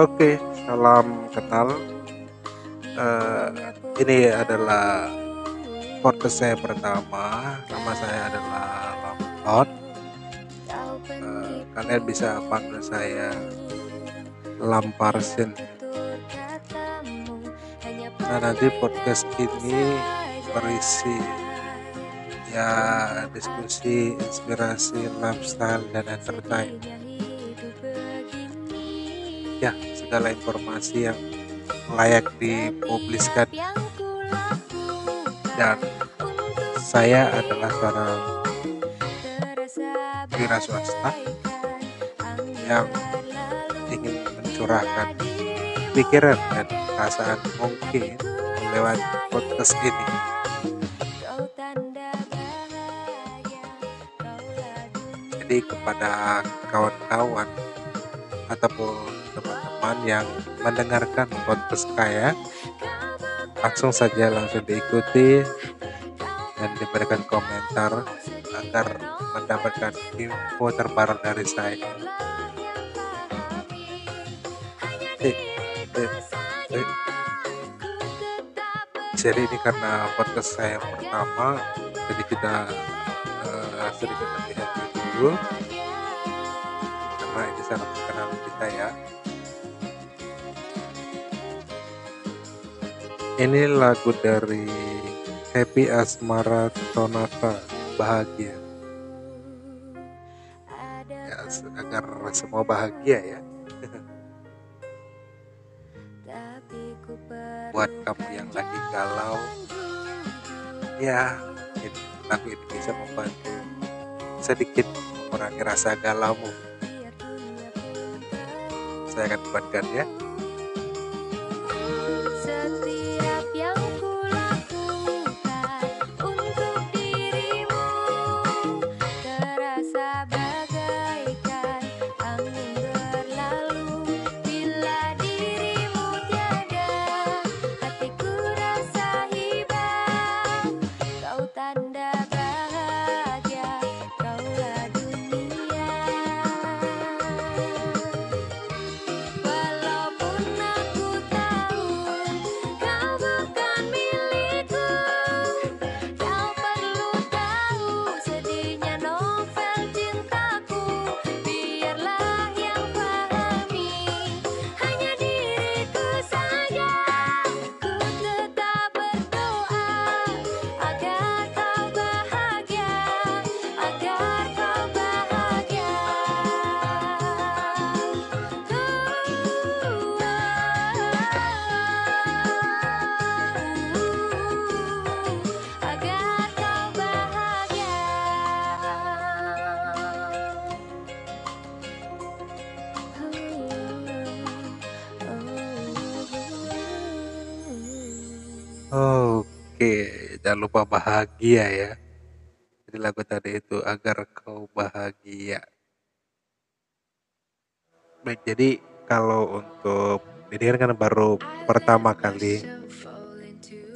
Oke, salam kenal. Eh, ini adalah podcast saya pertama. Nama saya adalah Lampot. Kau Eh, kalian bisa panggil saya Lamparsin. Nah, nanti podcast ini berisi ya diskusi, inspirasi, lifestyle dan entertain. Ya, segala informasi yang layak dipubliskan dan saya adalah seorang wira swasta yang ingin mencurahkan pikiran dan perasaan mungkin lewat podcast ini. Jadi kepada kawan-kawan ataupun teman-teman yang mendengarkan podcast saya, langsung saja langsung diikuti dan diberikan komentar agar mendapatkan info terbaru dari saya. Jadi ini karena podcast saya yang pertama, jadi kita eh, sedikit lebih dulu karena ini sangat kenal kita ya. Ini lagu dari Happy Asmara Tonata Bahagia. Ya, agar semua bahagia ya. Buat kamu yang lagi galau, ya ini, lagu ini bisa membantu sedikit mengurangi rasa galaumu. Saya akan buatkan ya. Oke, jangan lupa bahagia ya. Jadi lagu tadi itu agar kau bahagia. Baik, jadi kalau untuk ini kan baru pertama kali,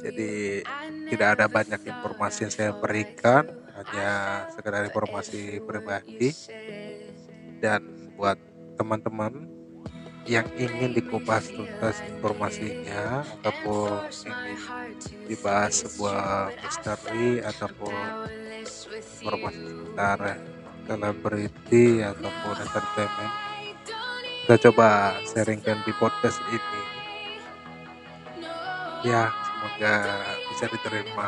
jadi tidak ada banyak informasi yang saya berikan, hanya sekedar informasi pribadi dan buat teman-teman yang ingin dikupas tuntas informasinya ataupun ingin dibahas sebuah misteri ataupun informasi seputar selebriti ataupun entertainment kita coba sharingkan di podcast ini. Ya semoga bisa diterima.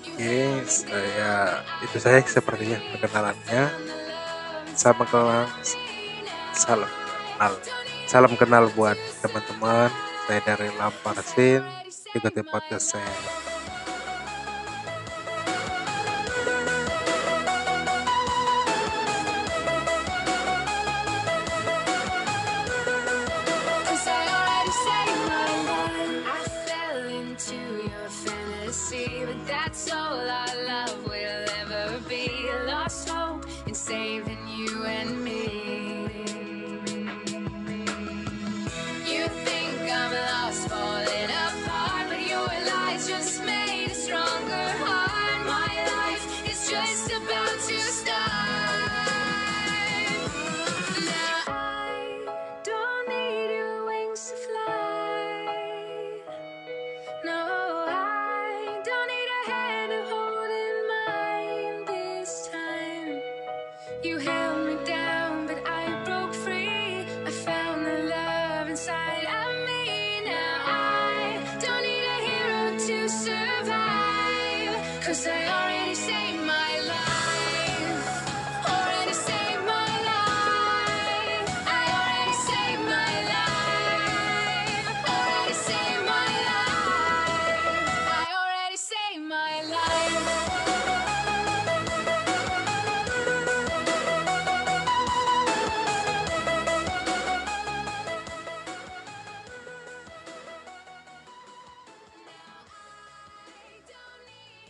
Oke saya itu saya sepertinya perkenalannya salam kenal. Salam kenal. Salam kenal buat teman-teman saya dari Lamparsin ikuti podcast saya. Fantasy, but that's all you and me. You think I'm lost, falling apart, but your lies just made a stronger heart. My life is just about.